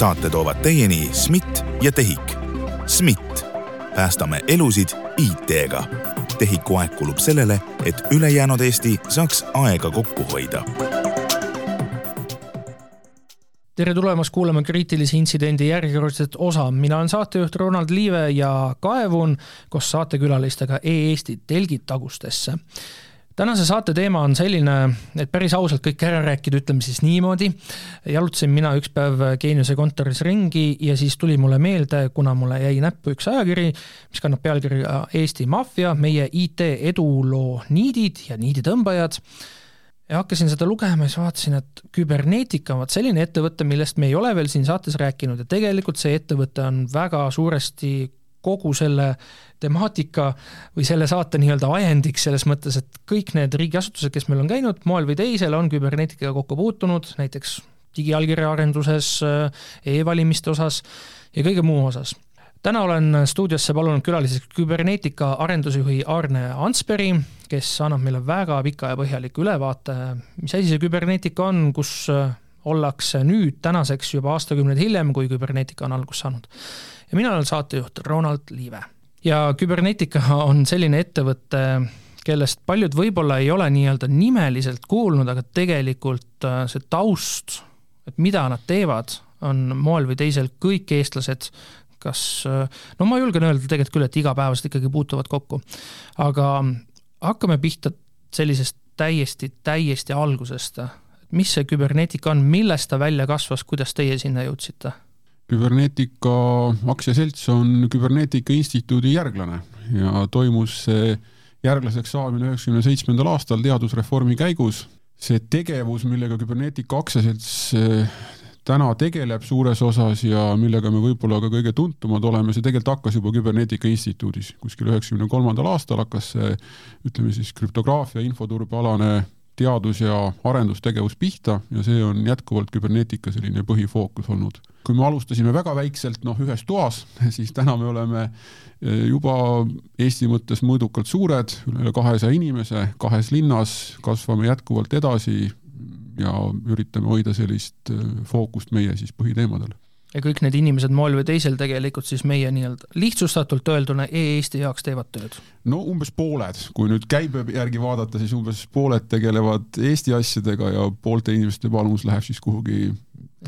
saate toovad teieni SMIT ja TEHIK. SMIT, päästame elusid IT-ga. TEHIK-u aeg kulub sellele, et ülejäänud Eesti saaks aega kokku hoida tere tulemast kuulama kriitilise intsidendi järjekordset osa, mina olen saatejuht Ronald Liive ja kaevun koos saatekülalistega E-Eesti telgid tagustesse. Tänase saate teema on selline, et päris ausalt kõik ära rääkida, ütleme siis niimoodi. jalutasin mina üks päev Geeniuse kontoris ringi ja siis tuli mulle meelde, kuna mulle jäi näppu üks ajakiri, mis kannab pealkirja Eesti maffia, meie IT eduloo niidid ja niiditõmbajad ja hakkasin seda lugema ja siis vaatasin, et Küberneetika on vot selline ettevõte, millest me ei ole veel siin saates rääkinud ja tegelikult see ettevõte on väga suuresti kogu selle temaatika või selle saate nii-öelda ajendiks selles mõttes, et kõik need riigiasutused, kes meil on käinud moel või teisel, on kübernetikaga kokku puutunud, näiteks digiallkirja arenduses e, e-valimiste osas ja kõige muu osas. Täna olen stuudiosse palunud külaliseks küberneetika arendusjuhi Arne Ansperi, kes annab meile väga pika ja põhjaliku ülevaate, mis asi see küberneetika on, kus äh, ollakse nüüd tänaseks juba aastakümneid hiljem, kui küberneetika on algust saanud. ja mina olen saatejuht Ronald Liive. ja küberneetika on selline ettevõte, kellest paljud võib-olla ei ole nii-öelda nimeliselt kuulnud, aga tegelikult äh, see taust, et mida nad teevad, on moel või teisel kõik eestlased kas, no ma julgen öelda tegelikult küll, et igapäevaselt ikkagi puutuvad kokku. aga hakkame pihta sellisest täiesti, täiesti algusest. Mis see küberneetika on, millest ta välja kasvas, kuidas teie sinna jõudsite? küberneetika aktsiaselts on Küberneetika Instituudi järglane ja toimus see järglaseks saamine üheksakümne seitsmendal aastal teadusreformi käigus. see tegevus, millega Küberneetika aktsiaselts täna tegeleb suures osas ja millega me võib-olla ka kõige tuntumad oleme, see tegelikult hakkas juba Küberneetika Instituudis, kuskil üheksakümne kolmandal aastal hakkas see ütleme siis krüptograafia infoturbealane teadus- ja arendustegevus pihta ja see on jätkuvalt küberneetika selline põhifookus olnud. kui me alustasime väga väikselt, noh, ühes toas, siis täna me oleme eh, juba Eesti mõttes mõõdukalt suured, üle kahesaja inimese, kahes linnas, kasvame jätkuvalt edasi, ja üritame hoida sellist äh, fookust meie siis põhiteemadel ja kõik need inimesed moel või teisel tegelikult siis meie nii-öelda lihtsustatult öelduna e-Eesti heaks teevad tööd? no umbes pooled, kui nüüd käibe järgi vaadata, siis umbes pooled tegelevad Eesti asjadega ja poolte inimeste panus läheb siis kuhugi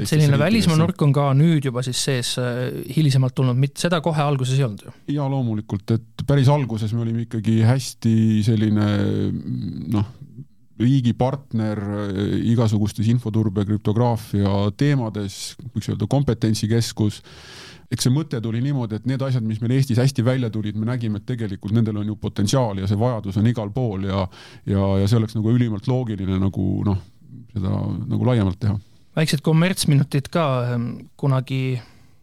selline välismaa nurk on ka nüüd juba siis sees äh, hilisemalt tulnud, mitte seda kohe alguses ei olnud ju? jaa, loomulikult, et päris alguses me olime ikkagi hästi selline noh, riigi partner eh, igasugustes infoturbe, krüptograafia teemades, võiks öelda kompetentsikeskus. eks see mõte tuli niimoodi, et need asjad, mis meil Eestis hästi välja tulid, me nägime, et tegelikult nendel on ju potentsiaali ja see vajadus on igal pool ja ja, ja see oleks nagu ülimalt loogiline nagu noh, seda nagu laiemalt teha. väiksed kommertsminutid ka ehm, kunagi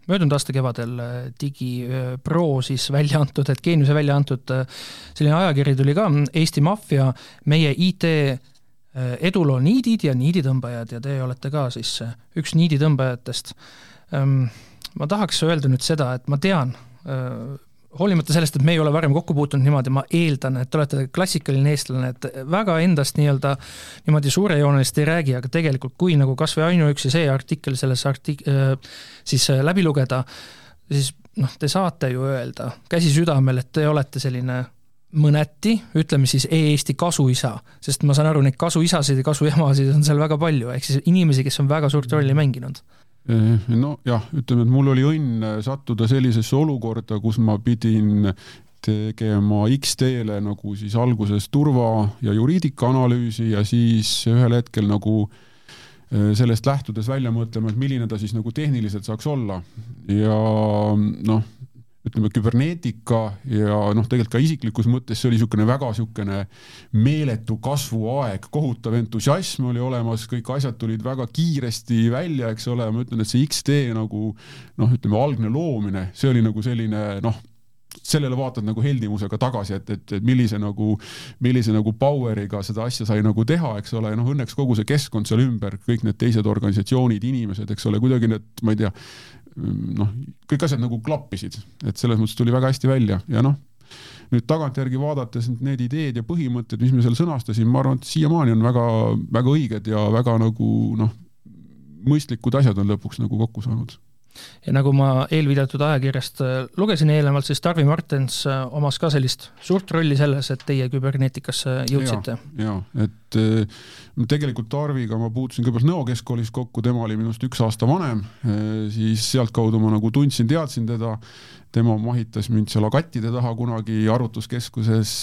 möödunud aasta kevadel äh, DigiPro äh, siis välja antud, et Geeniuse välja antud äh, selline ajakiri tuli ka, Eesti maffia, meie IT eduloo niidid ja niiditõmbajad ja te olete ka siis üks niiditõmbajatest. Ähm, ma tahaks öelda nüüd seda, et ma tean, hoolimata sellest, et me ei ole varem kokku puutunud niimoodi, ma eeldan, et te olete klassikaline eestlane, et väga endast nii-öelda niimoodi suurejoonelist ei räägi, aga tegelikult kui nagu kas või ainuüksi see artikkel selles artik-, äh, siis äh, läbi lugeda, siis noh, te saate ju öelda käsi südamel, et te olete selline mõneti, ütleme siis e-Eesti kasuisa, sest ma saan aru, neid kasuisasid ja kasuemasid on seal väga palju, ehk siis inimesi, kes on väga suurt rolli mänginud nojah, ütleme, et mul oli õnn sattuda sellisesse olukorda, kus ma pidin tegema X-teele nagu siis alguses turva ja juriidika analüüsi ja siis ühel hetkel nagu eh, sellest lähtudes välja mõtlema, et milline ta siis nagu tehniliselt saaks olla. ja noh ütleme, küberneetika ja noh, tegelikult ka isiklikus mõttes see oli niisugune väga niisugune meeletu kasvuaeg, kohutav entusiasm oli olemas, kõik asjad tulid väga kiiresti välja, eks ole, ma ütlen, et see X-tee nagu noh, ütleme algne loomine, see oli nagu selline noh, sellele vaatad nagu heldimusega tagasi, et, et, et millise nagu, millise nagu power'iga seda asja sai nagu teha, eks ole, noh õnneks kogu see keskkond seal ümber, kõik need teised organisatsioonid, inimesed, eks ole, kuidagi need, ma ei tea, noh, kõik asjad nagu klappisid, et selles mõttes tuli väga hästi välja. Ja noh, nüüd tagantjärgi vaadates need ideed ja põhimõtted, mis me seal sõnastasime, ma arvan, et siiamaani on väga-väga õiged ja väga nagu noh, mõistlikud asjad on lõpuks nagu kokku saanud ja nagu ma eelviidatud ajakirjast äh, lugesin eelnevalt, siis Tarvi Martens äh, omas ka sellist suurt rolli selles, et teie kübernetikasse jõudsite. ja, ja, et äh, tegelikult Tarviga ma puutusin kõigepealt Nõo keskkoolis kokku, tema oli minust üks aasta vanem, siis sealtkaudu ma nagu tundsin, teadsin teda, tema mahitas mind seal agattide taha kunagi arvutuskeskuses,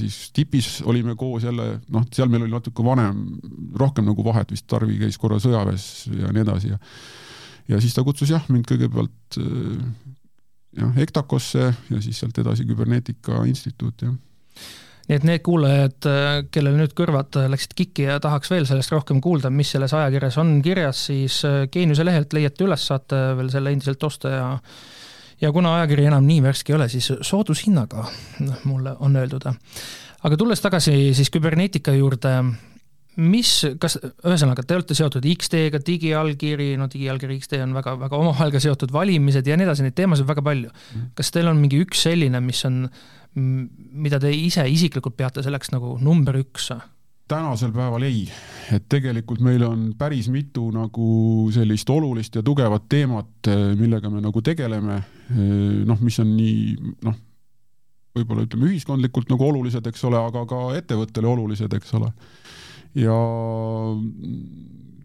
siis tipis olime koos jälle, noh, seal meil oli natuke vanem, rohkem nagu vahet vist, Tarvi käis korra sõjaväes ja nii edasi ja ja siis ta kutsus jah, mind kõigepealt äh, jah, EKTAKosse ja siis sealt edasi Küberneetika Instituuti, jah nii et need kuulajad, äh, kellel nüüd kõrvad läksid kikki ja tahaks veel sellest rohkem kuulda, mis selles ajakirjas on kirjas, siis äh, Geeniuse lehelt leiate üles, saate veel selle endiselt osta ja ja kuna ajakiri enam nii värske ei ole, siis soodushinnaga, noh, mulle on öeldud. aga tulles tagasi siis küberneetika juurde, mis, kas, ühesõnaga, te olete seotud X-teega, digiallkiri, no digiallkiri X-tee on väga, väga omavahel ka seotud, valimised ja nii edasi, neid teemasid väga palju. Mhm. kas teil on mingi üks selline, mis on, mida te ise isiklikult peate selleks nagu number üks? tänasel päeval ei, et tegelikult meil on päris mitu nagu sellist olulist ja tugevat teemat, millega me nagu tegeleme, noh, mis on nii, noh, võib-olla ütleme ühiskondlikult nagu olulised, eks ole, aga ka ettevõttele olulised, eks ole ja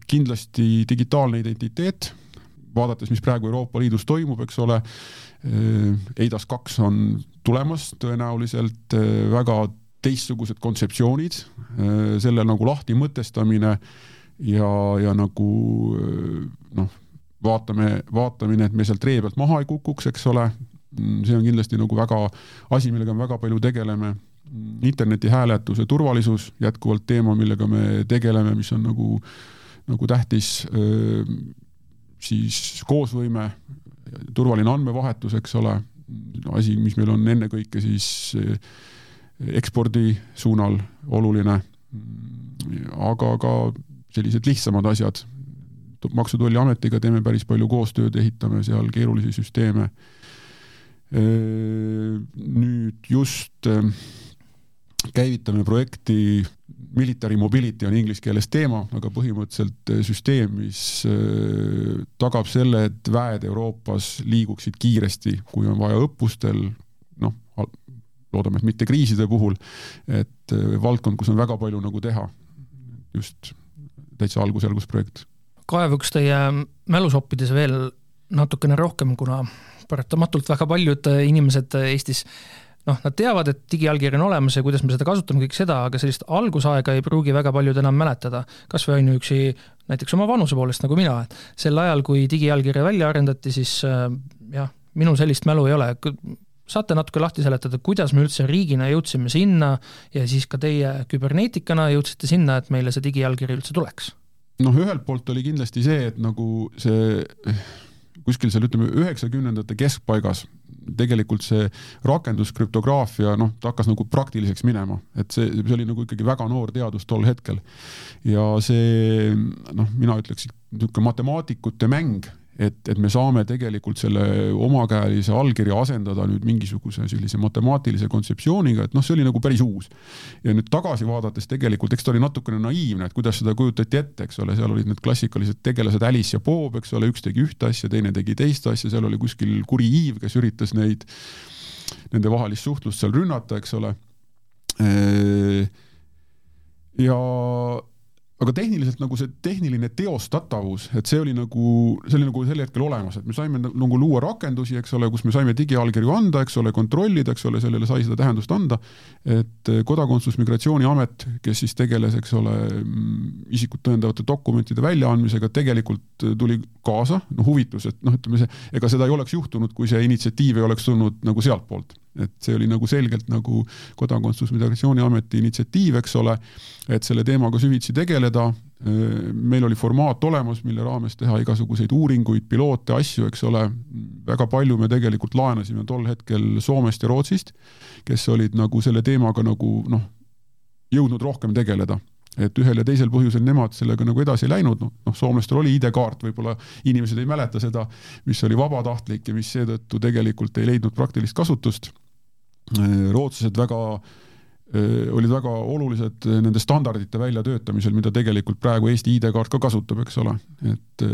kindlasti digitaalne identiteet, vaadates, mis praegu Euroopa Liidus toimub, eks ole, EIDAS kaks on tulemas tõenäoliselt, väga teistsugused kontseptsioonid, selle nagu lahti mõtestamine ja, ja nagu noh, vaatame, vaatamine, et me sealt ree pealt maha ei kukuks, eks ole, see on kindlasti nagu väga asi, millega me väga palju tegeleme interneti hääletuse turvalisus, jätkuvalt teema, millega me tegeleme, mis on nagu, nagu tähtis, siis koosvõime, turvaline andmevahetus, eks ole, asi, mis meil on ennekõike siis ekspordi suunal oluline, aga ka sellised lihtsamad asjad, Maksu- ja Tolliametiga teeme päris palju koostööd, ehitame seal keerulisi süsteeme. nüüd just käivitame projekti Military Mobility on inglise keeles teema, aga põhimõtteliselt eh, süsteem, mis eh, tagab selle, et väed Euroopas liiguksid kiiresti, kui on vaja õppustel, noh, loodame, et mitte kriiside puhul, et eh, valdkond, kus on väga palju nagu teha, just täitsa algusjärgus projekt. kaevuks teie mälusoppides veel natukene rohkem, kuna paratamatult väga paljud inimesed Eestis noh, nad teavad, et digiallkiri on olemas ja kuidas me seda kasutame, kõik seda, aga sellist algusaega ei pruugi väga paljud enam mäletada. kas või ainuüksi näiteks oma vanuse poolest, nagu mina, et sel ajal, kui digiallkirja välja arendati, siis äh, jah, minul sellist mälu ei ole, saate natuke lahti seletada, kuidas me üldse riigina jõudsime sinna ja siis ka teie küberneetikana jõudsite sinna, et meile see digiallkiri üldse tuleks? noh, ühelt poolt oli kindlasti see, et nagu see kuskil seal ütleme üheksakümnendate keskpaigas tegelikult see rakenduskrüptograafia, noh, ta hakkas nagu praktiliseks minema, et see, see oli nagu ikkagi väga noor teadus tol hetkel. ja see noh, mina ütleks niisugune matemaatikute mäng et, et me saame tegelikult selle omakäelise allkirja asendada nüüd mingisuguse sellise matemaatilise kontseptsiooniga, et noh, see oli nagu päris uus. ja nüüd tagasi vaadates tegelikult, eks ta oli natukene naiivne, et kuidas seda kujutati ette, eks ole, seal olid need klassikalised tegelased Alice ja Bob, eks ole, üks tegi ühte asja, teine tegi teist asja, seal oli kuskil kuri Iiv, kes üritas neid, nende vahelist suhtlust seal rünnata, eks ole. ja aga tehniliselt nagu see tehniline teostatavus, et see oli nagu, see oli nagu sel hetkel olemas, et me saime nagu luua rakendusi, eks ole, kus me saime digiallkirju anda, eks ole, kontrollida, eks ole, sellele sai seda tähendust anda. et Kodakondsus-Migratsiooniamet, kes siis tegeles, eks ole, isikut tõendavate dokumentide väljaandmisega, tegelikult tuli kaasa, no huvitus, et noh, ütleme see, ega seda ei oleks juhtunud, kui see initsiatiiv ei oleks tulnud nagu sealtpoolt et see oli nagu selgelt nagu Kodakondsus-Migratsiooniameti initsiatiiv, eks ole, et selle teemaga süvitsi tegeleda. meil oli formaat olemas, mille raames teha igasuguseid uuringuid, piloote, asju, eks ole. väga palju me tegelikult laenasime tol hetkel Soomest ja Rootsist, kes olid nagu selle teemaga nagu noh, jõudnud rohkem tegeleda et ühel ja teisel põhjusel nemad sellega nagu edasi ei läinud, noh, noh, soomlastel oli ID-kaart, võib-olla inimesed ei mäleta seda, mis oli vabatahtlik ja mis seetõttu tegelikult ei leidnud praktilist kasutust. rootslased väga olid väga olulised nende standardite väljatöötamisel, mida tegelikult praegu Eesti ID-kaart ka kasutab, eks ole. et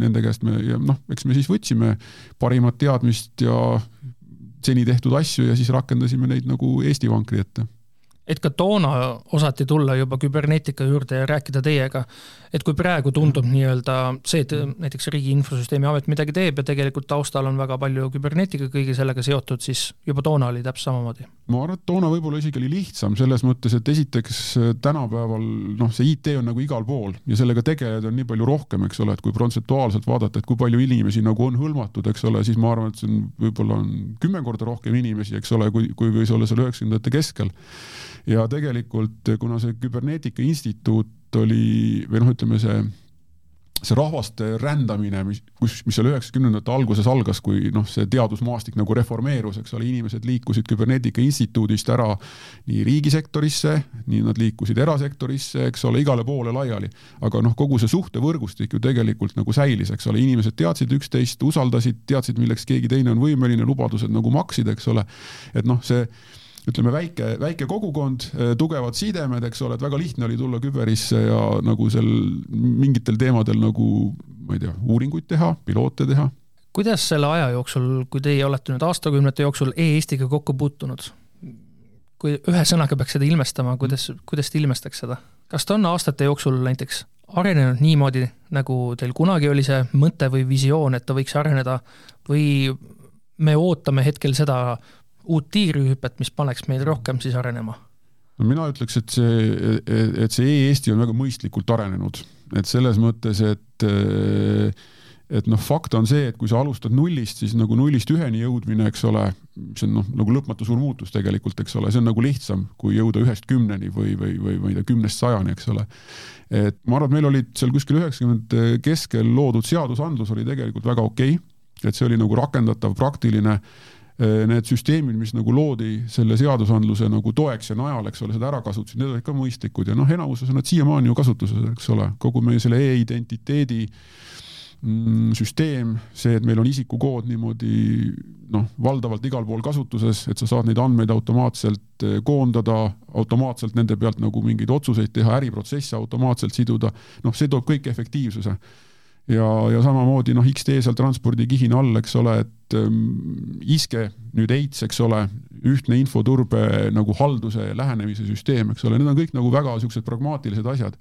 nende käest me, ja noh, eks me siis võtsime parimat teadmist ja seni tehtud asju ja siis rakendasime neid nagu Eesti vankri ette et ka toona osati tulla juba küberneetika juurde ja rääkida teiega, et kui praegu tundub nii-öelda see, et näiteks Riigi Infosüsteemi Amet midagi teeb ja tegelikult taustal on väga palju küberneetika kõige sellega seotud, siis juba toona oli täpselt samamoodi? ma arvan, et toona võib-olla isegi oli lihtsam selles mõttes, et esiteks tänapäeval noh, see IT on nagu igal pool ja sellega tegelejaid on nii palju rohkem, eks ole, et kui protsentuaalselt vaadata, et kui palju inimesi nagu on hõlmatud, eks ole, siis ma arvan, et see on võib-olla on kümme korda rohkem inimesi, eks ole, kui, kui võis olla seal üheksakümnendate keskel ja tegelikult, kuna see Küberneetika Instituut oli või noh, ütleme see see rahvaste rändamine, mis, kus, mis seal üheksakümnendate alguses algas, kui noh, see teadusmaastik nagu reformeerus, eks ole, inimesed liikusid Küberneetika Instituudist ära nii riigisektorisse, nii nad liikusid erasektorisse, eks ole, igale poole laiali. aga noh, kogu see suhtevõrgustik ju tegelikult nagu säilis, eks ole, inimesed teadsid üksteist, usaldasid, teadsid, milleks keegi teine on võimeline, lubadused nagu maksid, eks ole. et noh, see ütleme, väike, väike kogukond, äh, tugevad sidemed, eks ole, et väga lihtne oli tulla küberisse ja nagu seal mingitel teemadel nagu ma ei tea, uuringuid teha, piloote teha. kuidas selle aja jooksul, kui teie olete nüüd aastakümnete jooksul e-Eestiga kokku puutunud, kui ühe sõnaga peaks seda ilmestama, kuidas, kuidas te ilmestaks seda? kas ta on aastate jooksul näiteks arenenud niimoodi, nagu teil kunagi oli see mõte või visioon, et ta võiks areneda või me ootame hetkel seda uut tiigrihüpet, mis paneks meid rohkem siis arenema? no mina ütleks, et see, et see e-Eesti on väga mõistlikult arenenud, et selles mõttes, et et noh, fakt on see, et kui sa alustad nullist, siis nagu nullist üheni jõudmine, eks ole, see on noh, nagu lõpmatu suur muutus tegelikult, eks ole, see on nagu lihtsam, kui jõuda ühest kümneni või, või, või ma ei tea, kümnest sajani, eks ole. et ma arvan, et meil olid seal kuskil üheksakümnendate keskel loodud seadusandlus oli tegelikult väga okei okay., et see oli nagu rakendatav, praktiline need süsteemid, mis nagu loodi selle seadusandluse nagu toeks ja najal, eks ole, seda ära kasutasid, need olid ka mõistlikud ja noh, enamuses on nad siiamaani ju kasutuses, eks ole, kogu meie selle e-identiteedi mm, süsteem, see, et meil on isikukood niimoodi noh, valdavalt igal pool kasutuses, et sa saad neid andmeid automaatselt äh, koondada, automaatselt nende pealt nagu mingeid otsuseid teha, äriprotsesse automaatselt siduda, noh, see toob kõik efektiivsuse ja, ja samamoodi noh, X-tee seal transpordikihina all, eks ole, et ähm, iske nüüd EITS, eks ole, ühtne infoturbe nagu halduse lähenemise süsteem, eks ole, need on kõik nagu väga siuksed pragmaatilised asjad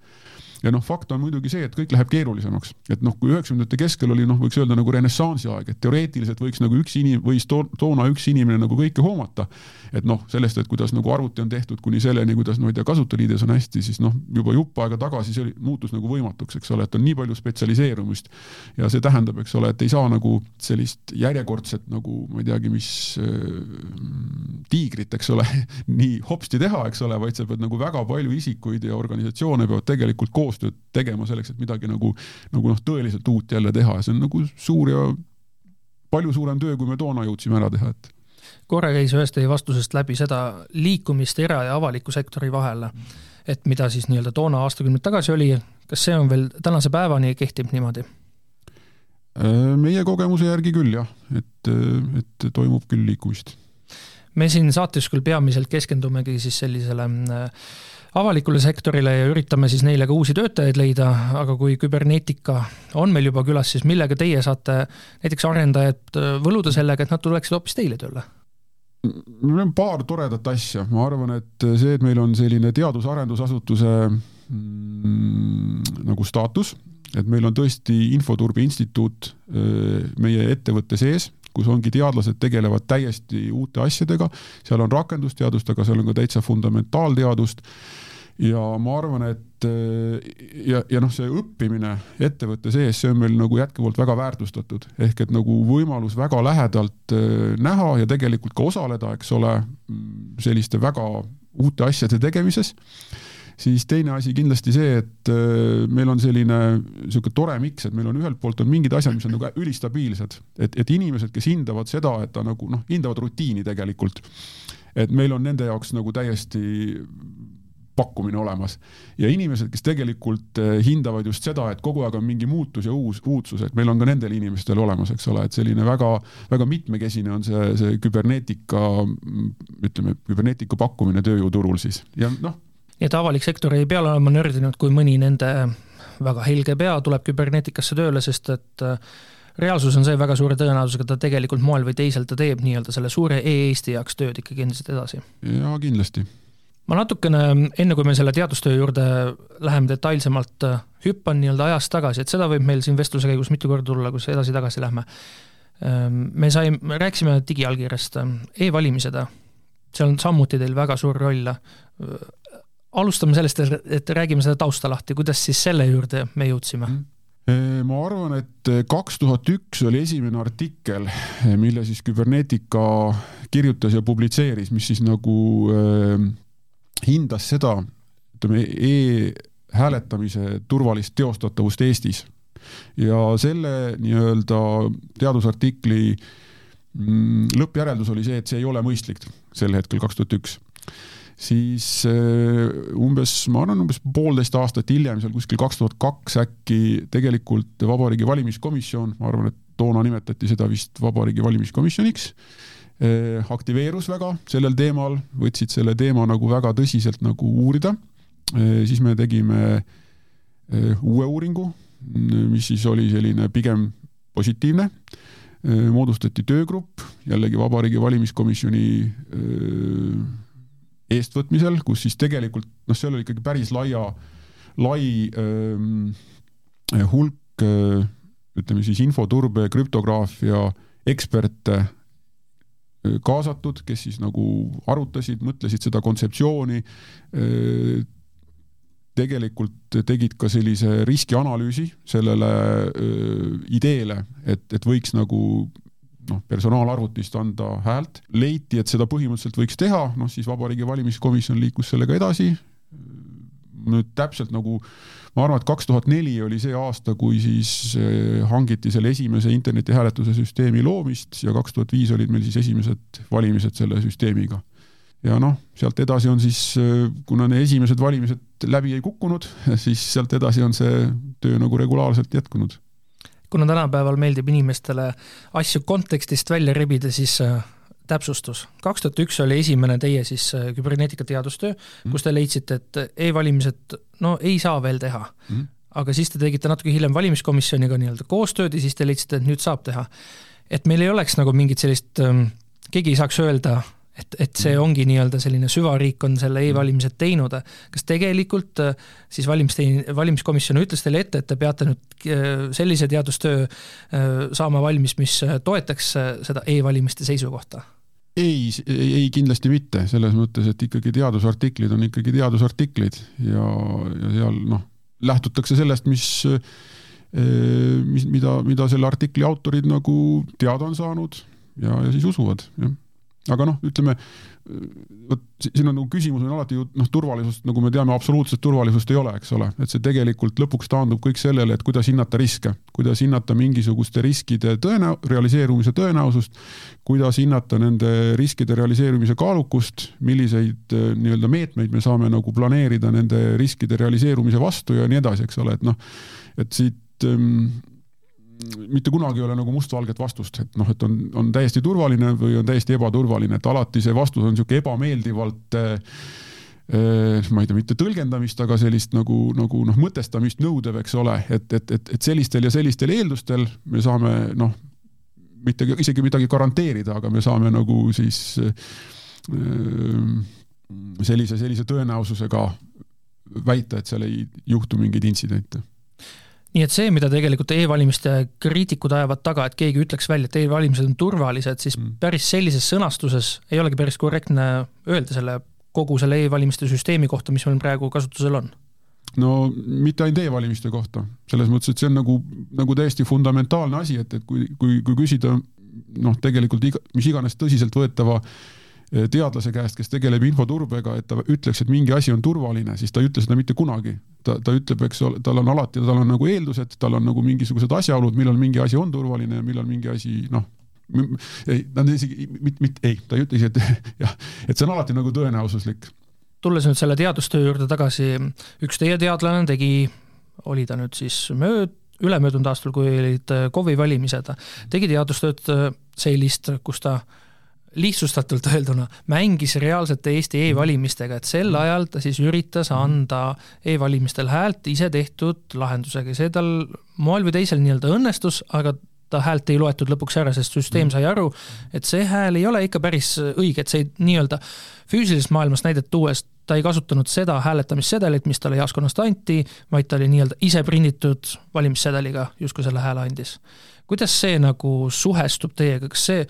ja noh, fakt on muidugi see, et kõik läheb keerulisemaks, et noh, kui üheksakümnendate keskel oli noh, võiks öelda nagu renessansi aeg, et teoreetiliselt võiks nagu üks inim-, võis to toona üks inimene nagu kõike hoomata. et noh, sellest, et kuidas nagu arvuti on tehtud kuni selleni, kuidas no ma ei tea, kasutajaliides on hästi, siis noh, juba jupp aega tagasi see oli, muutus nagu võimatuks, eks ole, et on nii palju spetsialiseerumist. ja see tähendab, eks ole, et ei saa nagu sellist järjekordset nagu ma ei teagi, mis äh, tiigrit, eks ole nii hopsti teha, eks ole, vaid sa pead nagu väga palju isikuid ja organisatsioone peavad tegelikult koos koostööd tegema selleks, et midagi nagu, nagu noh, tõeliselt uut jälle teha ja see on nagu suur ja palju suurem töö, kui me toona jõudsime ära teha, et korra käis ühest teie vastusest läbi seda liikumist era- ja avaliku sektori vahel, et mida siis nii-öelda toona aastakümneid tagasi oli, kas see on veel tänase päevani kehtib niimoodi? meie kogemuse järgi küll jah, et, et toimub küll liikumist. me siin saates küll peamiselt keskendumegi siis sellisele äh, avalikule sektorile ja üritame siis neile ka uusi töötajaid leida, aga kui küberneetika on meil juba külas, siis millega teie saate näiteks arendajad võluda sellega, et nad tuleksid hoopis teile tööle? meil on paar toredat asja, ma arvan, et see, et meil on selline teadus-arendusasutuse mm, nagu staatus, et meil on tõesti Infoturbe Instituut meie ettevõtte sees kus ongi teadlased tegelevad täiesti uute asjadega, seal on rakendusteadust, aga seal on ka täitsa fundamentaalteadust. Ja ma arvan, et ja, ja noh, see õppimine ettevõtte sees, see on meil nagu jätkuvalt väga väärtustatud, ehk et nagu võimalus väga lähedalt äh, näha ja tegelikult ka osaleda, eks ole, selliste väga uute asjade tegemises siis teine asi kindlasti see, et äh, meil on selline niisugune tore miks, et meil on ühelt poolt on mingid asjad, mis on nagu ülistabiilsed, et, et inimesed, kes hindavad seda, et ta nagu noh, hindavad rutiini tegelikult. et meil on nende jaoks nagu täiesti pakkumine olemas. ja inimesed, kes tegelikult äh, hindavad just seda, et kogu aeg on mingi muutus ja uus, uudsus, et meil on ka nendel inimestel olemas, eks ole, et selline väga, väga mitmekesine on see, see küberneetika, ütleme, küberneetika pakkumine tööjõuturul siis ja noh. Nii et avalik sektor ei pea olema nördinud, kui mõni nende väga helge pea tuleb küberneetikasse tööle, sest et äh, reaalsus on see väga suure tõenäosusega, ta tegelikult moel või teisel ta teeb nii-öelda selle suure e-Eesti jaoks tööd ikkagi endiselt edasi. jaa, kindlasti ma natukene, enne kui me selle teadustöö juurde läheme detailsemalt, äh, hüppan nii-öelda ajas tagasi, et seda võib meil siin vestluse käigus mitu korda tulla, kus edasi-tagasi lähme. Ähm, me sai, me rääkisime digiallkirjast e, e-valimised, seal on samuti teil väga suur roll. Alustame sellest, et räägime seda tausta lahti, kuidas siis selle juurde me jõudsime mm.? ma arvan, et kaks tuhat üks oli esimene artikkel, mille siis Küberneetika kirjutas ja publitseeris, mis siis nagu äh, hindas seda, ütleme e-hääletamise turvalist teostatavust Eestis. ja selle nii-öelda teadusartikli mm, lõppjäreldus oli see, et see ei ole mõistlik sel hetkel, kaks tuhat üks siis äh, umbes, ma arvan, umbes poolteist aastat hiljem, seal kuskil kaks tuhat kaks äkki tegelikult Vabariigi Valimiskomisjon, ma arvan, et toona nimetati seda vist Vabariigi Valimiskomisjoniks Eh, aktiveerus väga sellel teemal, võtsid selle teema nagu väga tõsiselt nagu uurida. Eh, siis me tegime uue uuringu, mis siis oli selline pigem positiivne. moodustati töögrupp jällegi Vabariigi Valimiskomisjoni eestvõtmisel, kus siis tegelikult noh, seal oli ikkagi päris laia, lai öö, hulk öö, ütleme siis infoturbe, krüptograafia eksperte kaasatud, kes siis nagu arutasid, mõtlesid seda kontseptsiooni, tegelikult tegid ka sellise riskianalüüsi sellele ideele, et, et võiks nagu noh, personaalarvutist anda häält, leiti, et seda põhimõtteliselt võiks teha, noh siis Vabariigi Valimiskomisjon liikus sellega edasi. nüüd täpselt nagu ma arvan, et kaks tuhat neli oli see aasta, kui siis eh, hangiti selle esimese internetihääletuse süsteemi loomist ja kaks tuhat viis olid meil siis esimesed valimised selle süsteemiga. ja noh, sealt edasi on siis, eh, kuna need esimesed valimised läbi ei kukkunud, siis sealt edasi on see töö nagu regulaarselt jätkunud kuna tänapäeval meeldib inimestele asju kontekstist välja rebida, siis eh, täpsustus, kaks tuhat üks oli esimene teie siis äh, küberneetika teadustöö mm., kus te leidsite, et e-valimised no ei saa veel teha mm.. aga siis te tegite natuke hiljem valimiskomisjoniga nii-öelda koostööd ja siis te leidsite, et nüüd saab teha. et meil ei oleks nagu mingit sellist, ähm, keegi ei saaks öelda, et, et see mm. ongi nii-öelda selline süvariik on selle e-valimised teinud. kas tegelikult äh, siis valimiste, valimiskomisjon ütles teile ette, et te peate nüüd äh, sellise teadustöö saama valmis, mis toetaks seda e-valimiste seisukohta? ei, ei kindlasti mitte, selles mõttes, et ikkagi teadusartiklid on ikkagi teadusartiklid ja, ja seal noh, lähtutakse sellest, mis mis, mida, mida selle artikli autorid nagu teada on saanud ja, ja siis usuvad, jah. Aga noh, ütleme vot siin on nagu küsimus on alati ju noh, turvalisust, nagu me teame, absoluutset turvalisust ei ole, eks ole, et see tegelikult lõpuks taandub kõik sellele, et kuidas hinnata riske, kuidas hinnata mingisuguste riskide tõenäo-, realiseerumise tõenäosust, kuidas hinnata nende riskide realiseerumise kaalukust, milliseid äh, nii-öelda meetmeid me saame nagu planeerida nende riskide realiseerumise vastu ja nii edasi, eks ole, et noh, et siit ähm, mitte kunagi ei ole nagu mustvalget vastust, et noh, et on, on täiesti turvaline või on täiesti ebaturvaline, et alati see vastus on niisugune ebameeldivalt äh, ma ei tea, mitte tõlgendamist, aga sellist nagu, nagu noh, mõtestamist nõudev, eks ole, et, et, et, et sellistel ja sellistel eeldustel me saame noh, mitte isegi midagi garanteerida, aga me saame nagu siis sellise, sellise tõenäosusega väita, et seal ei juhtu mingeid intsidente nii et see, mida tegelikult e-valimiste kriitikud ajavad taga, et keegi ütleks välja, et e-valimised on turvalised, siis mm. päris sellises sõnastuses ei olegi päris korrektne öelda selle, kogu selle e-valimiste süsteemi kohta, mis meil praegu kasutusel on no mitte ainult e-valimiste kohta, selles mõttes, et see on nagu, nagu täiesti fundamentaalne asi, et, et kui, kui, kui küsida noh, tegelikult iga, mis iganes tõsiseltvõetava Eh, teadlase käest, kes tegeleb infoturbega, et ta ütleks, et mingi asi on turvaline, siis ta ei ütle seda mitte kunagi. ta, ta ütleb, eks ole, tal on alati, tal on nagu eeldused, tal on nagu mingisugused asjaolud, millal mingi asi on turvaline ja millal mingi asi noh, ei, ta on isegi, mitte, mitte, ei, ta ei ütle isegi, et jah, et see on alati nagu tõenäosuslik. tulles nüüd selle teadustöö juurde tagasi, üks teie teadlane tegi, oli ta nüüd siis mööd-, ülemöödunud aastal, kui olid KOV-i valimised, tegi teadustööd sellist, kus ta lihtsustatult öelduna mängis reaalsete Eesti e-valimistega, et sel ajal ta siis üritas anda e-valimistel häält ise tehtud lahendusega, see tal moel või teisel nii-öelda õnnestus, aga ta häält ei loetud lõpuks ära, sest süsteem sai aru, et see hääl ei ole ikka päris õige, et see nii-öelda füüsilisest maailmast näidet tuues, ta ei kasutanud seda hääletamissedelit, mis talle jaoskonnast anti, vaid ta oli nii-öelda ise prinditud valimissedeliga justkui selle hääle andis. kuidas see nagu suhestub teiega, kas see,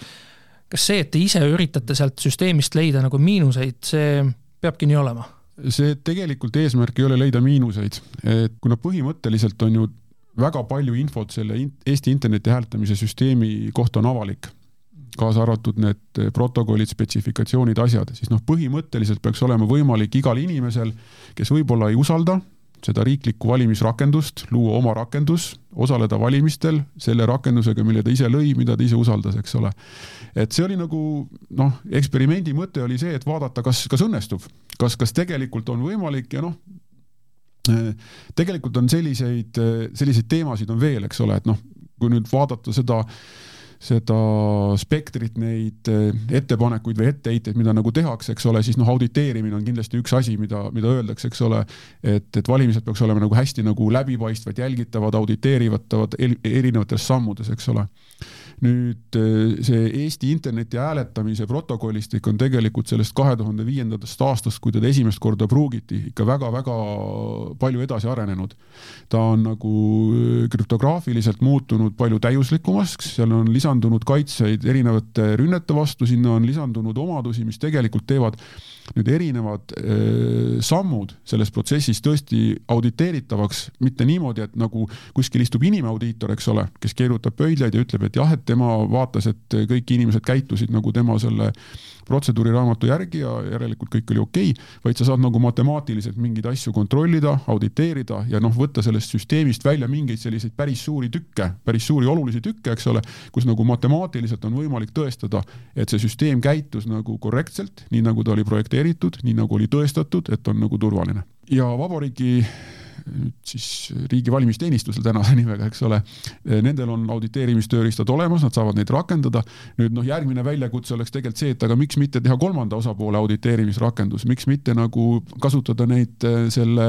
kas see, et te ise üritate sealt süsteemist leida nagu miinuseid, see peabki nii olema? see tegelikult eesmärk ei ole leida miinuseid, et kuna põhimõtteliselt on ju väga palju infot selle Eesti interneti hääletamise süsteemi kohta on avalik, kaasa arvatud need protokollid, spetsifikatsioonid, asjad, siis noh, põhimõtteliselt peaks olema võimalik igal inimesel, kes võib-olla ei usalda seda riiklikku valimisrakendust, luua oma rakendus, osaleda valimistel selle rakendusega, mille ta ise lõi, mida ta ise usaldas, eks ole. et see oli nagu noh, eksperimendi mõte oli see, et vaadata, kas, kas õnnestub, kas, kas tegelikult on võimalik ja noh, tegelikult on selliseid, selliseid teemasid on veel, eks ole, et noh, kui nüüd vaadata seda, seda spektrit, neid ettepanekuid või etteheiteid, mida nagu tehakse, eks ole, siis noh, auditeerimine on kindlasti üks asi, mida, mida öeldakse, eks ole, et, et valimised peaks olema nagu hästi nagu läbipaistvad, jälgitavad, auditeerivatavad erinevates sammudes, eks ole nüüd eh, see Eesti interneti hääletamise protokollistik on tegelikult sellest kahe tuhande viiendast aastast, kui teda esimest korda pruugiti, ikka väga-väga palju edasi arenenud. ta on nagu eh, krüptograafiliselt muutunud palju täiuslikumaks, seal on lisandunud kaitseid erinevate rünnete vastu, sinna on lisandunud omadusi, mis tegelikult teevad nüüd erinevad öö, sammud selles protsessis tõesti auditeeritavaks, mitte niimoodi, et nagu kuskil istub inimaudiitor, eks ole, kes keerutab pöidlaid ja ütleb, et jah, et tema vaatas, et kõik inimesed käitusid nagu tema selle protseduuriraamatu järgi ja järelikult kõik oli okei okay,, vaid sa saad nagu matemaatiliselt mingeid asju kontrollida, auditeerida ja noh, võtta sellest süsteemist välja mingeid selliseid päris suuri tükke, päris suuri olulisi tükke, eks ole, kus nagu matemaatiliselt on võimalik tõestada, et see süsteem käitus nagu korrektselt, nii nagu ta oli projekteeritud, nii nagu oli tõestatud, et on nagu turvaline. ja vabariigi nüüd siis riigi valimisteenistusel tänase nimega, eks ole. Nendel on auditeerimistööriistad olemas, nad saavad neid rakendada. nüüd noh, järgmine väljakutse oleks tegelikult see, et aga miks mitte teha kolmanda osapoole auditeerimisrakendus, miks mitte nagu kasutada neid äh, selle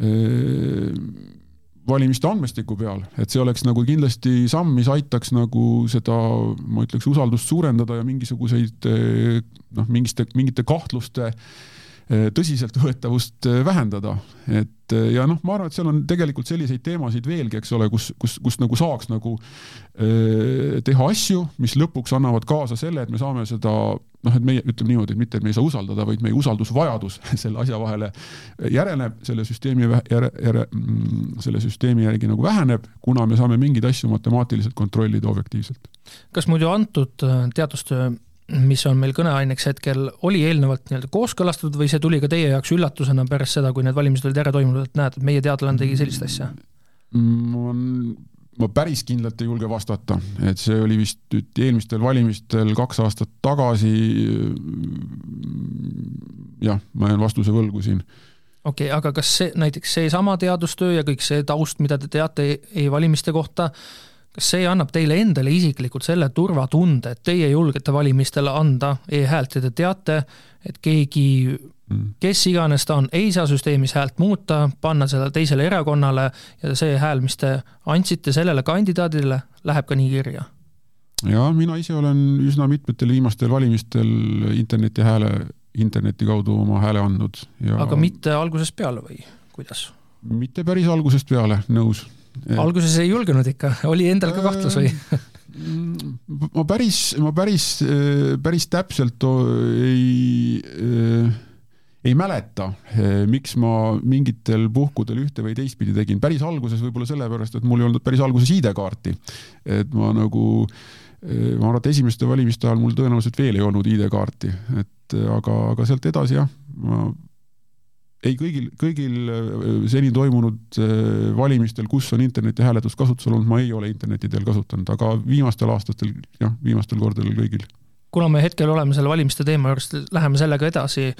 äh, valimiste andmestiku peal, et see oleks nagu kindlasti samm, mis aitaks nagu seda, ma ütleks, usaldust suurendada ja mingisuguseid äh, noh, mingiste, mingite kahtluste Äh, tõsiseltvõetavust äh, vähendada, et äh, ja noh, ma arvan, et seal on tegelikult selliseid teemasid veelgi, eks ole, kus, kus, kus nagu saaks nagu öö, teha asju, mis lõpuks annavad kaasa selle, et me saame seda noh, et meie ütleme niimoodi, et mitte, et me ei saa usaldada, vaid meie usaldusvajadus selle asja vahele järeleb, selle süsteemi järe, järe, mm, selle süsteemi järgi nagu väheneb, kuna me saame mingeid asju matemaatiliselt kontrollida objektiivselt. kas muidu antud teadustöö mis on meil kõneaineks hetkel, oli eelnevalt nii-öelda kooskõlastatud või see tuli ka teie jaoks üllatusena pärast seda, kui need valimised olid ära toimunud, et näed, et meie teadlane tegi sellist asja? ma, ma päris kindlalt ei julge vastata, et see oli vist nüüd eelmistel valimistel kaks aastat tagasi. jah, ma jään vastuse võlgu siin okei okay,, aga kas see, näiteks seesama teadustöö ja kõik see taust, mida te teate e-valimiste kohta, kas see annab teile endale isiklikult selle turvatunde, et teie julgete valimistel anda e-häält ja te teate, et keegi, mm. kes iganes ta on, ei saa süsteemis häält muuta, panna seda teisele erakonnale ja see hääl, mis te andsite sellele kandidaadile, läheb ka nii kirja? ja mina ise olen üsna mitmetel viimastel valimistel interneti hääle, interneti kaudu oma hääle andnud ja aga mitte algusest peale või kuidas? mitte päris algusest peale, nõus alguses ei julgenud ikka, oli endal ka kahtlus või? ma päris, ma päris, päris täpselt ei, ei mäleta, miks ma mingitel puhkudel ühte või teistpidi tegin. päris alguses võib-olla sellepärast, et mul ei olnud päris alguses ID-kaarti. et ma nagu, ma arvan, et esimeste valimiste ajal mul tõenäoliselt veel ei olnud ID-kaarti, et aga, aga sealt edasi jah, ma ei, kõigil, kõigil äh, seni toimunud äh, valimistel, kus on internetihääletus kasutusel olnud, ma ei ole interneti teel kasutanud, aga viimastel aastatel, jah, viimastel kordadel kõigil. kuna me hetkel oleme selle valimiste teema juures, läheme sellega edasi.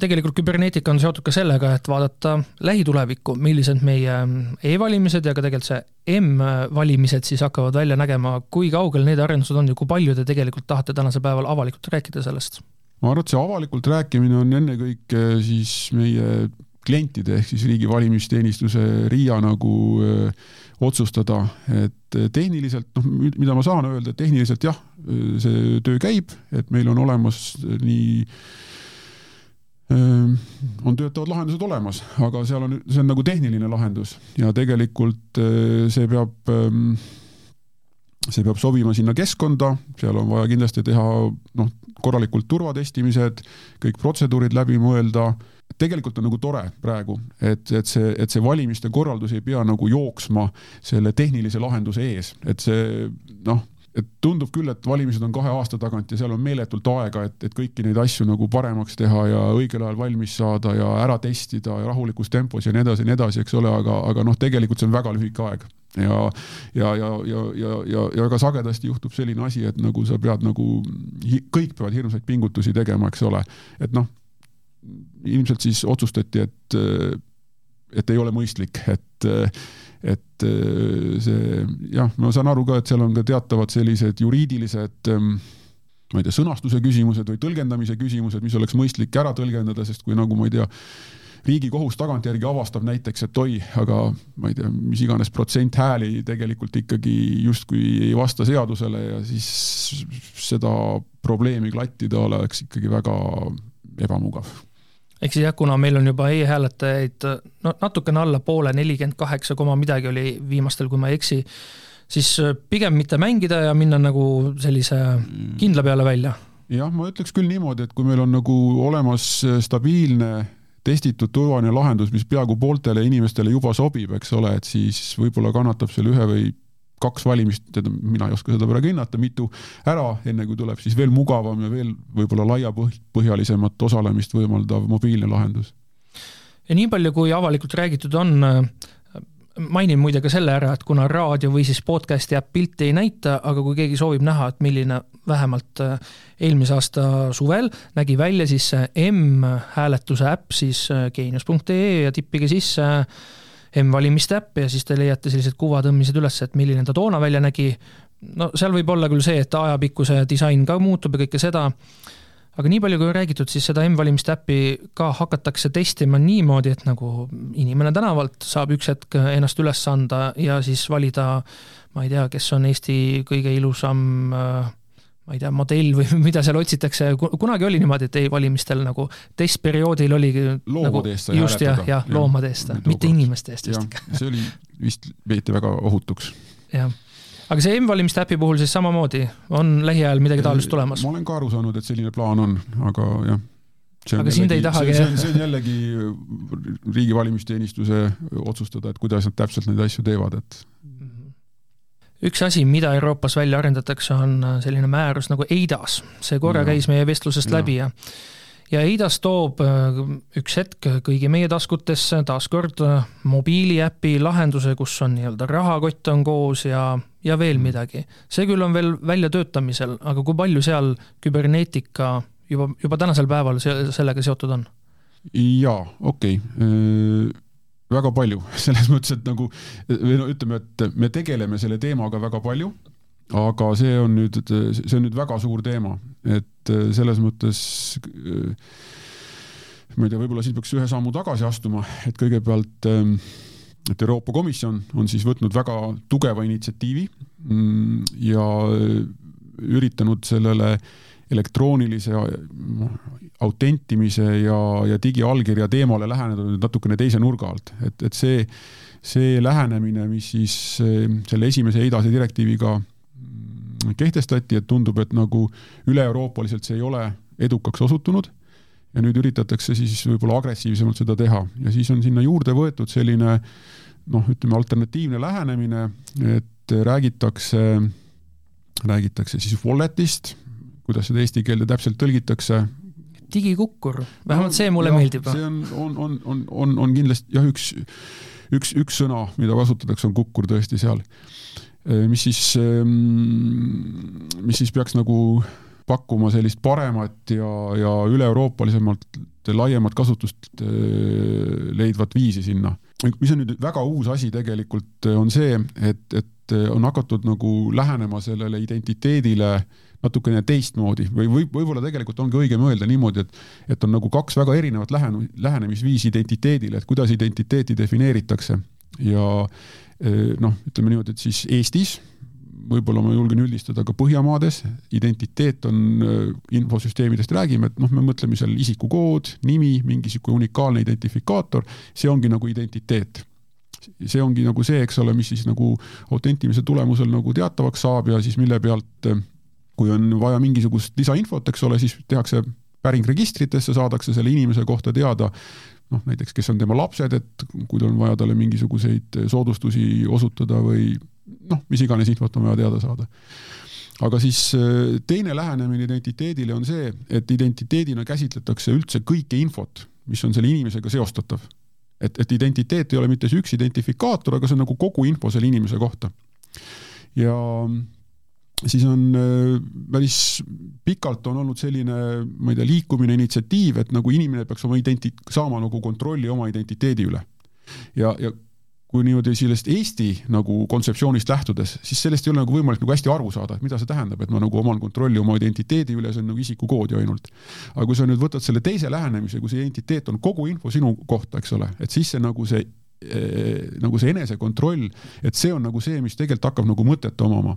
tegelikult küberneetika on seotud ka sellega, et vaadata lähitulevikku, millised meie e-valimised ja ka tegelikult see M-valimised siis hakkavad välja nägema, kui kaugel need arendused on ja kui palju te tegelikult tahate tänasel päeval avalikult rääkida sellest? Ma arvan, et see avalikult rääkimine on ennekõike siis meie klientide ehk siis riigi valimisteenistuse RIA nagu öö, otsustada, et tehniliselt, noh, mida ma saan öelda, tehniliselt jah, see töö käib, et meil on olemas nii on töötavad lahendused olemas, aga seal on, see on nagu tehniline lahendus. Ja tegelikult see peab, see peab sobima sinna keskkonda, seal on vaja kindlasti teha noh, korralikult turvatestimised, kõik protseduurid läbi mõelda. tegelikult on nagu tore praegu, et, et see, et see valimiste korraldus ei pea nagu jooksma selle tehnilise lahenduse ees, et see noh, et tundub küll, et valimised on kahe aasta tagant ja seal on meeletult aega, et, et kõiki neid asju nagu paremaks teha ja õigel ajal valmis saada ja ära testida ja rahulikus tempos ja nii edasi ja nii edasi, eks ole, aga, aga noh, tegelikult see on väga lühike aeg ja, ja, ja, ja, ja, ja, ja väga sagedasti juhtub selline asi, et nagu sa pead nagu, kõik peavad hirmsaid pingutusi tegema, eks ole, et noh ilmselt siis otsustati, et, et ei ole mõistlik, et, et see jah, ma saan aru ka, et seal on ka teatavad sellised juriidilised ma ei tea, sõnastuse küsimused või tõlgendamise küsimused, mis oleks mõistlik ära tõlgendada, sest kui nagu ma ei tea, riigikohus tagantjärgi avastab näiteks, et oi, aga ma ei tea, mis iganes protsent hääli tegelikult ikkagi justkui ei vasta seadusele ja siis seda probleemi klattida oleks ikkagi väga ebamugav ehk siis jah, kuna meil on juba e-hääletajaid no natukene alla poole, nelikümmend kaheksa koma midagi oli viimastel, kui ma ei eksi, siis pigem mitte mängida ja minna nagu sellise kindla peale välja. jah, ma ütleks küll niimoodi, et kui meil on nagu olemas stabiilne testitud turvaline lahendus, mis peaaegu pooltele inimestele juba sobib, eks ole, et siis võib-olla kannatab selle ühe või kaks valimist, mina ei oska seda praegu hinnata, mitu ära, enne kui tuleb siis veel mugavam ja veel võib-olla laiapõhjalisemat osalemist võimaldav mobiilne lahendus. ja nii palju, kui avalikult räägitud on, mainin muide ka selle ära, et kuna raadio või siis podcast'i äpp pilti ei näita, aga kui keegi soovib näha, et milline vähemalt äh, eelmise aasta suvel nägi välja, siis M-hääletuse äpp siis äh, geenius.ee ja tippige sisse M-valimiste äpp ja siis te leiate sellised kuvatõmmised üles, et milline ta toona välja nägi. no seal võib olla küll see, et ajapikkuse disain ka muutub ja kõike seda, aga nii palju, kui on räägitud, siis seda M-valimiste äppi ka hakatakse testima niimoodi, et nagu inimene tänavalt saab üks hetk ennast üles anda ja siis valida ma ei tea, kes on Eesti kõige ilusam ma ei tea, modell või mida seal otsitakse, kunagi oli niimoodi, et e-valimistel nagu testperioodil oligi loomade eest sai nagu, just jah, jah, loomade eest, mitte inimeste eest ikka. see oli, vist peeti väga ohutuks. jah, aga see M-valimiste äpi puhul siis samamoodi, on lähiajal midagi taolist tulemas? ma olen ka aru saanud, et selline plaan on, aga jah aga sind ei tahagi see, see on jällegi riigi valimisteenistuse otsustada, et kuidas nad täpselt neid asju teevad, et üks asi, mida Euroopas välja arendatakse, on äh, selline määrus nagu EIDAS, see korra ja. käis meie vestlusest ja. läbi ja ja EIDAS toob äh, üks hetk kõigi meie taskutesse taaskord äh, mobiiliäpi lahenduse, kus on nii-öelda rahakott on koos ja, ja veel mm. midagi. see küll on veel väljatöötamisel, aga kui palju seal küberneetika juba, juba tänasel päeval sellega seotud on? jaa, okei okay väga palju, selles mõttes, et nagu või no ütleme, et me tegeleme selle teemaga väga palju, aga see on nüüd, see on nüüd väga suur teema, et selles mõttes ma ei tea, võib-olla siin peaks ühe sammu tagasi astuma, et kõigepealt et Euroopa Komisjon on siis võtnud väga tugeva initsiatiivi mm, ja üritanud sellele elektroonilise autentimise ja, ja digiallkirja teemale läheneda nüüd natukene teise nurga alt, et, et see, see lähenemine, mis siis selle esimese EIDAS-e direktiiviga kehtestati, et tundub, et nagu üle-euroopaliselt see ei ole edukaks osutunud ja nüüd üritatakse siis võib-olla agressiivsemalt seda teha ja siis on sinna juurde võetud selline noh, ütleme alternatiivne lähenemine, et räägitakse, räägitakse siis wallet'ist, kuidas seda eesti keelde täpselt tõlgitakse, digikukkur, vähemalt no, see mulle ja, meeldib. see on, on, on, on, on, on kindlasti jah, üks, üks, üks sõna, mida kasutatakse, on kukkur tõesti seal. Mis siis, mis siis peaks nagu pakkuma sellist paremat ja, ja üle-euroopalisemalt laiemat kasutust leidvat viisi sinna. mis on nüüd väga uus asi tegelikult, on see, et, et on hakatud nagu lähenema sellele identiteedile natukene teistmoodi või või võib-olla tegelikult ongi õigem öelda niimoodi, et et on nagu kaks väga erinevat lähen-, lähenemisviisi identiteedile, et kuidas identiteeti defineeritakse ja noh, ütleme niimoodi, et siis Eestis võib-olla ma julgen üldistada ka Põhjamaades, identiteet on, infosüsteemidest räägime, et noh, me mõtleme seal isikukood, nimi, mingi sihuke unikaalne identifikaator, see ongi nagu identiteet. See ongi nagu see, eks ole, mis siis nagu autentimise tulemusel nagu teatavaks saab ja siis mille pealt kui on vaja mingisugust lisainfot, eks ole, siis tehakse päring registritesse, saadakse selle inimese kohta teada, noh näiteks, kes on tema lapsed, et kui on vaja talle mingisuguseid soodustusi osutada või noh, mis iganes infot on vaja teada saada. aga siis äh, teine lähenemine identiteedile on see, et identiteedina käsitletakse üldse kõike infot, mis on selle inimesega seostatav. et, et identiteet ei ole mitte see üks identifikaator, aga see on nagu kogu info selle inimese kohta. ja siis on äh, päris pikalt on olnud selline, ma ei tea, liikumine, initsiatiiv, et nagu inimene peaks oma identi-, saama nagu kontrolli oma identiteedi üle. ja, ja kui niimoodi sellest Eesti nagu kontseptsioonist lähtudes, siis sellest ei ole nagu võimalik nagu hästi aru saada, et mida see tähendab, et ma nagu oman kontrolli oma identiteedi üle, see on nagu isikukood ju ainult. aga kui sa nüüd võtad selle teise lähenemise, kui see identiteet on kogu info sinu kohta, eks ole, et siis see nagu see eh, nagu see enesekontroll, et see on nagu see, mis tegelikult hakkab nagu mõtet omama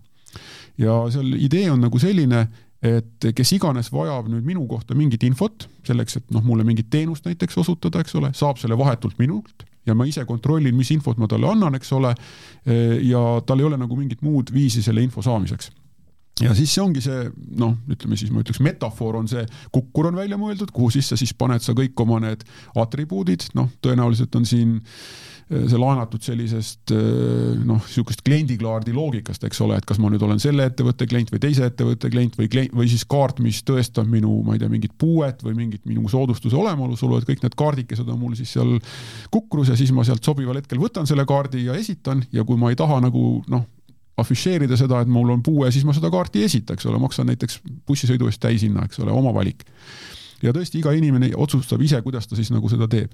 ja seal idee on nagu selline, et kes iganes vajab nüüd minu kohta mingit infot selleks, et noh, mulle mingit teenust näiteks osutada, eks ole, saab selle vahetult minult ja ma ise kontrollin, mis infot ma talle annan, eks ole. ja tal ei ole nagu mingit muud viisi selle info saamiseks ja siis see ongi see noh, ütleme siis ma ütleks metafoor on see, kukkur on välja mõeldud, kuhu sisse siis paned sa kõik oma need atribuudid, noh, tõenäoliselt on siin äh, see laenatud sellisest äh, noh, niisugust kliendikaardi loogikast, eks ole, et kas ma nüüd olen selle ettevõtte klient või teise ettevõtte klient või klient või siis kaart, mis tõestab minu, ma ei tea, mingit puuet või mingit minu soodustuse olemasolu, et kõik need kaardikesed on mul siis seal kukrus ja siis ma sealt sobival hetkel võtan selle kaardi ja esitan ja kui ma ei taha nagu noh, afišeerida seda, et mul on puue, siis ma seda kaarti ei esita, eks ole, maksan näiteks bussisõidu eest täishinna, eks ole, oma valik. ja tõesti, iga inimene otsustab ise, kuidas ta siis nagu seda teeb.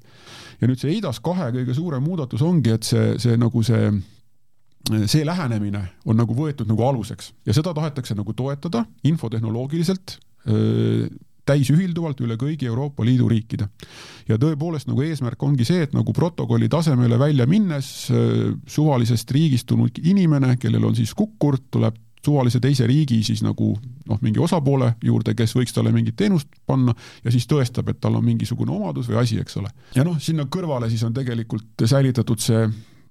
ja nüüd see EIDAS kahe kõige suurem muudatus ongi, et see, see nagu see see lähenemine on nagu võetud nagu aluseks ja seda tahetakse nagu toetada infotehnoloogiliselt täisühilduvalt üle kõigi Euroopa Liidu riikide. ja tõepoolest nagu eesmärk ongi see, et nagu protokolli tasemele välja minnes äh, suvalisest riigist tulnud inimene, kellel on siis kukkur, tuleb suvalise teise riigi siis nagu noh, mingi osapoole juurde, kes võiks talle mingit teenust panna ja siis tõestab, et tal on mingisugune omadus või asi, eks ole. ja noh, sinna kõrvale siis on tegelikult säilitatud see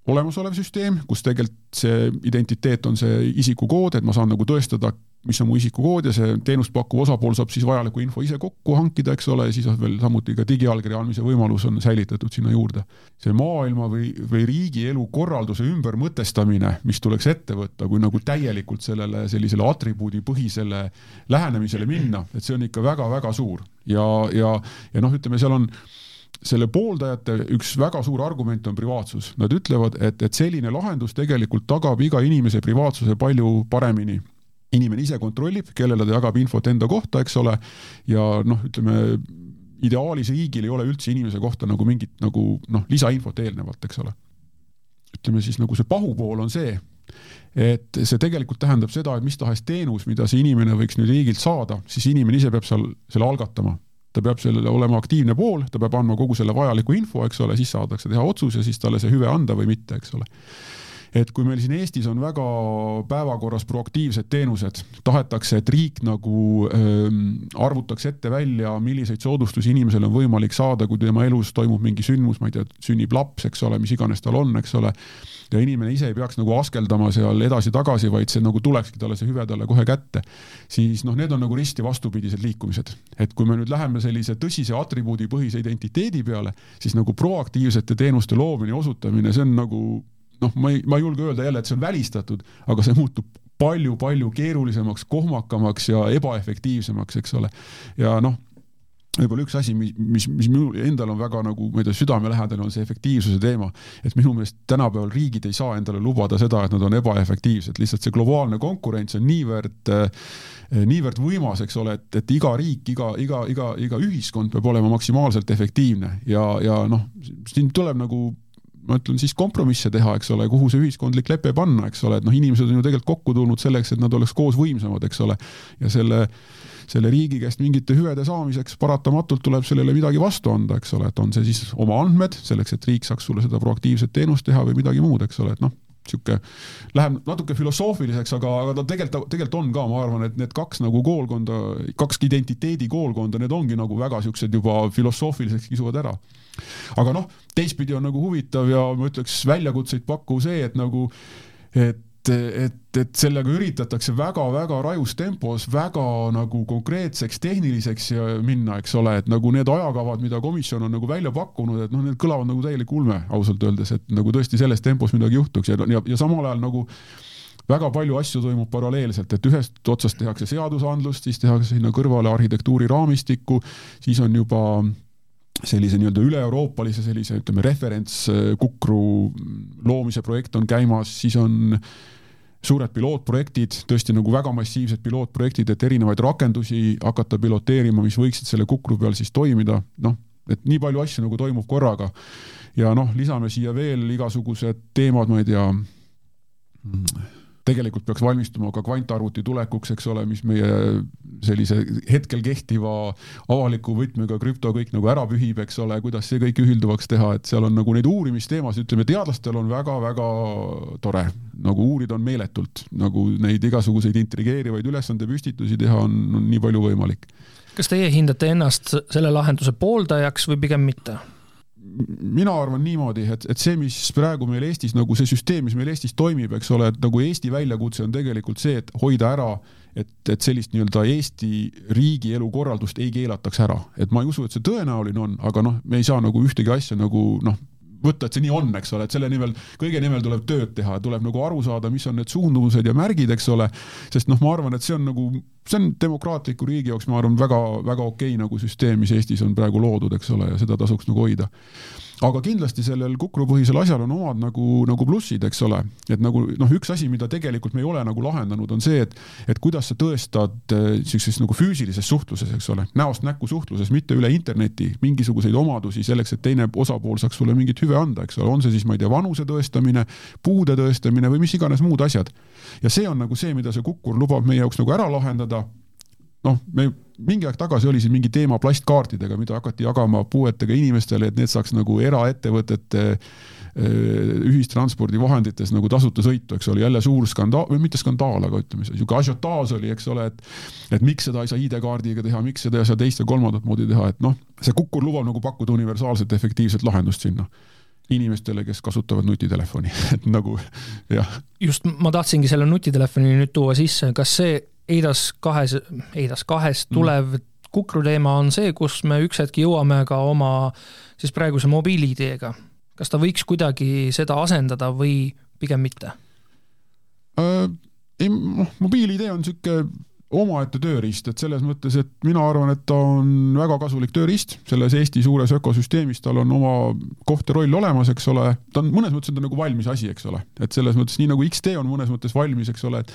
olemasolev süsteem, kus tegelikult see identiteet on see isikukood, et ma saan nagu tõestada, mis on mu isikukood ja see teenust pakkuv osapool saab siis vajaliku info ise kokku hankida, eks ole, ja siis on veel samuti ka digiallkirja andmise võimalus on säilitatud sinna juurde. see maailma või, või riigielu korralduse ümbermõtestamine, mis tuleks ette võtta, kui nagu täielikult sellele sellisele atribuudipõhisele lähenemisele minna, et see on ikka väga-väga suur ja, ja, ja noh, ütleme seal on selle pooldajate üks väga suur argument on privaatsus. Nad ütlevad, et, et selline lahendus tegelikult tagab iga inimese privaatsuse palju paremini inimene ise kontrollib, kellele ta jagab infot enda kohta, eks ole, ja noh, ütleme ideaalis riigil ei ole üldse inimese kohta nagu mingit nagu noh, lisainfot eelnevalt, eks ole. ütleme siis nagu see pahupool on see, et see tegelikult tähendab seda, et mis tahes teenus, mida see inimene võiks nüüd riigilt saada, siis inimene ise peab seal selle algatama. Ta peab sellele olema aktiivne pool, ta peab andma kogu selle vajaliku info, eks ole, siis saadakse teha otsus ja siis talle see hüve anda või mitte, eks ole et kui meil siin Eestis on väga päevakorras proaktiivsed teenused, tahetakse, et riik nagu ähm, arvutaks ette välja, milliseid soodustusi inimesel on võimalik saada, kui tema elus toimub mingi sündmus, ma ei tea, sünnib laps, eks ole, mis iganes tal on, eks ole ja inimene ise ei peaks nagu askeldama seal edasi-tagasi, vaid see nagu tulekski talle see hüve talle kohe kätte, siis noh, need on nagu risti vastupidised liikumised. et kui me nüüd läheme sellise tõsise atribuudipõhise identiteedi peale, siis nagu proaktiivsete teenuste loomine ja osutamine, see on nagu noh, ma ei, ma ei julge öelda jälle, et see on välistatud, aga see muutub palju-palju keerulisemaks, kohmakamaks ja ebaefektiivsemaks, eks ole. ja noh, võib-olla üks asi, mis, mis, mis minul endal on väga nagu, ma ei tea, südamelähedane, on see efektiivsuse teema. et minu meelest tänapäeval riigid ei saa endale lubada seda, et nad on ebaefektiivsed, lihtsalt see globaalne konkurents on niivõrd niivõrd võimas, eks ole, et, et iga riik, iga, iga, iga, iga ühiskond peab olema maksimaalselt efektiivne ja, ja noh, siin tuleb nagu ma ütlen siis kompromisse teha, eks ole, kuhu see ühiskondlik lepe panna, eks ole, et noh, inimesed on ju tegelikult kokku tulnud selleks, et nad oleks koos võimsamad, eks ole. ja selle, selle riigi käest mingite hüvede saamiseks paratamatult tuleb sellele midagi vastu anda, eks ole, et on see siis oma andmed selleks, et riik saaks sulle seda proaktiivset teenust teha või midagi muud, eks ole, et noh niisugune, läheb natuke filosoofiliseks, aga, aga ta tegelikult, tegelikult on ka, ma arvan, et need kaks nagu koolkonda, kaks identiteedi koolkonda, need ongi nagu väga niisugused juba filosoofiliseks kisuvad ära. aga noh, teistpidi on nagu huvitav ja ma ütleks väljakutseid pakkuv see, et nagu, et et, et sellega üritatakse väga-väga rajus tempos väga nagu konkreetseks, tehniliseks minna, eks ole, et nagu need ajakavad, mida komisjon on nagu välja pakkunud, et noh, need kõlavad nagu täielik ulme ausalt öeldes, et nagu tõesti selles tempos midagi juhtuks. Ja, ja, ja samal ajal nagu väga palju asju toimub paralleelselt, et ühest otsast tehakse seadusandlust, siis tehakse sinna kõrvale arhitektuuriraamistikku, siis on juba sellise nii-öelda üle-euroopalise sellise ütleme referentskukru loomise projekt on käimas, siis on äh, suured pilootprojektid, tõesti nagu väga massiivsed pilootprojektid, et erinevaid rakendusi hakata piloteerima, mis võiksid selle kukru peal siis toimida, noh, et nii palju asju nagu toimub korraga. ja noh, lisame siia veel igasugused teemad, ma ei tea tegelikult peaks valmistuma ka kvantarvuti tulekuks, eks ole, mis meie sellise hetkel kehtiva avaliku võtmega krüpto kõik nagu ära pühib, eks ole, kuidas see kõik ühilduvaks teha, et seal on nagu neid uurimisteemasid, ütleme, teadlastel on väga-väga tore, nagu uurida on meeletult, nagu neid igasuguseid intrigeerivaid ülesandepüstitusi teha on, on nii palju võimalik. kas teie hindate ennast selle lahenduse pooldajaks või pigem mitte? Mina arvan niimoodi, et, et see, mis praegu meil Eestis nagu see süsteem, mis meil Eestis toimib, eks ole, et nagu Eesti väljakutse on tegelikult see, et hoida ära, et, et sellist nii-öelda Eesti riigi elukorraldust ei keelataks ära, et ma ei usu, et see tõenäoline on, aga noh, me ei saa nagu ühtegi asja nagu noh, võtta, et see nii on, eks ole, et selle nimel, kõige nimel tuleb tööd teha, tuleb nagu aru saada, mis on need suundumused ja märgid, eks ole, sest noh, ma arvan, et see on nagu, see on demokraatliku riigi jaoks, ma arvan, väga-väga okei okay, nagu süsteem, mis Eestis on praegu loodud, eks ole, ja seda tasuks nagu hoida. Aga kindlasti sellel kukrupõhisel asjal on omad nagu, nagu plussid, eks ole, et nagu noh, üks asi, mida tegelikult me ei ole nagu lahendanud, on see, et, et kuidas sa tõestad eh, siukses nagu füüsilises suhtluses, eks ole, näost näkku suhtluses, mitte üle interneti mingisuguseid omadusi selleks, et teine osapool saaks sulle mingit hüve anda, eks ole, on see siis, ma ei tea, vanuse tõestamine, puude tõestamine või mis iganes muud asjad. ja see on nagu see, mida see kukkur lubab meie jaoks nagu ära lahendada noh, me mingi aeg tagasi oli siin mingi teema plastkaartidega, mida hakati jagama puuetega inimestele, et need saaks nagu eraettevõtete äh, ühistranspordivahendites nagu tasuta sõitu, eks ole, jälle suur skandaal, või mitte skandaal, aga ütleme, niisugune ažiotaaž oli, eks ole, et et miks seda ei saa ID-kaardiga teha, miks seda ei saa teist ja kolmandat moodi teha, et noh, see Kukur lubab nagu pakkuda universaalset efektiivset lahendust sinna inimestele, kes kasutavad nutitelefoni, et nagu jah. just, ma tahtsingi selle nutitelefoni nüüd tuua sisse, kas see EIDAS kahes, EIDAS kahest tulev mm. Kukru teema on see, kus me üks hetk jõuame ka oma siis praeguse mobiil-ID-ga. kas ta võiks kuidagi seda asendada või pigem mitte äh,? ei, noh, mobiil-ID on niisugune omaette tööriist, et selles mõttes, et mina arvan, et ta on väga kasulik tööriist selles Eesti suures ökosüsteemis, tal on oma koht ja roll olemas, eks ole, ta on mõnes mõttes on ta nagu valmis asi, eks ole, et selles mõttes nii nagu X-tee on mõnes mõttes valmis, eks ole, et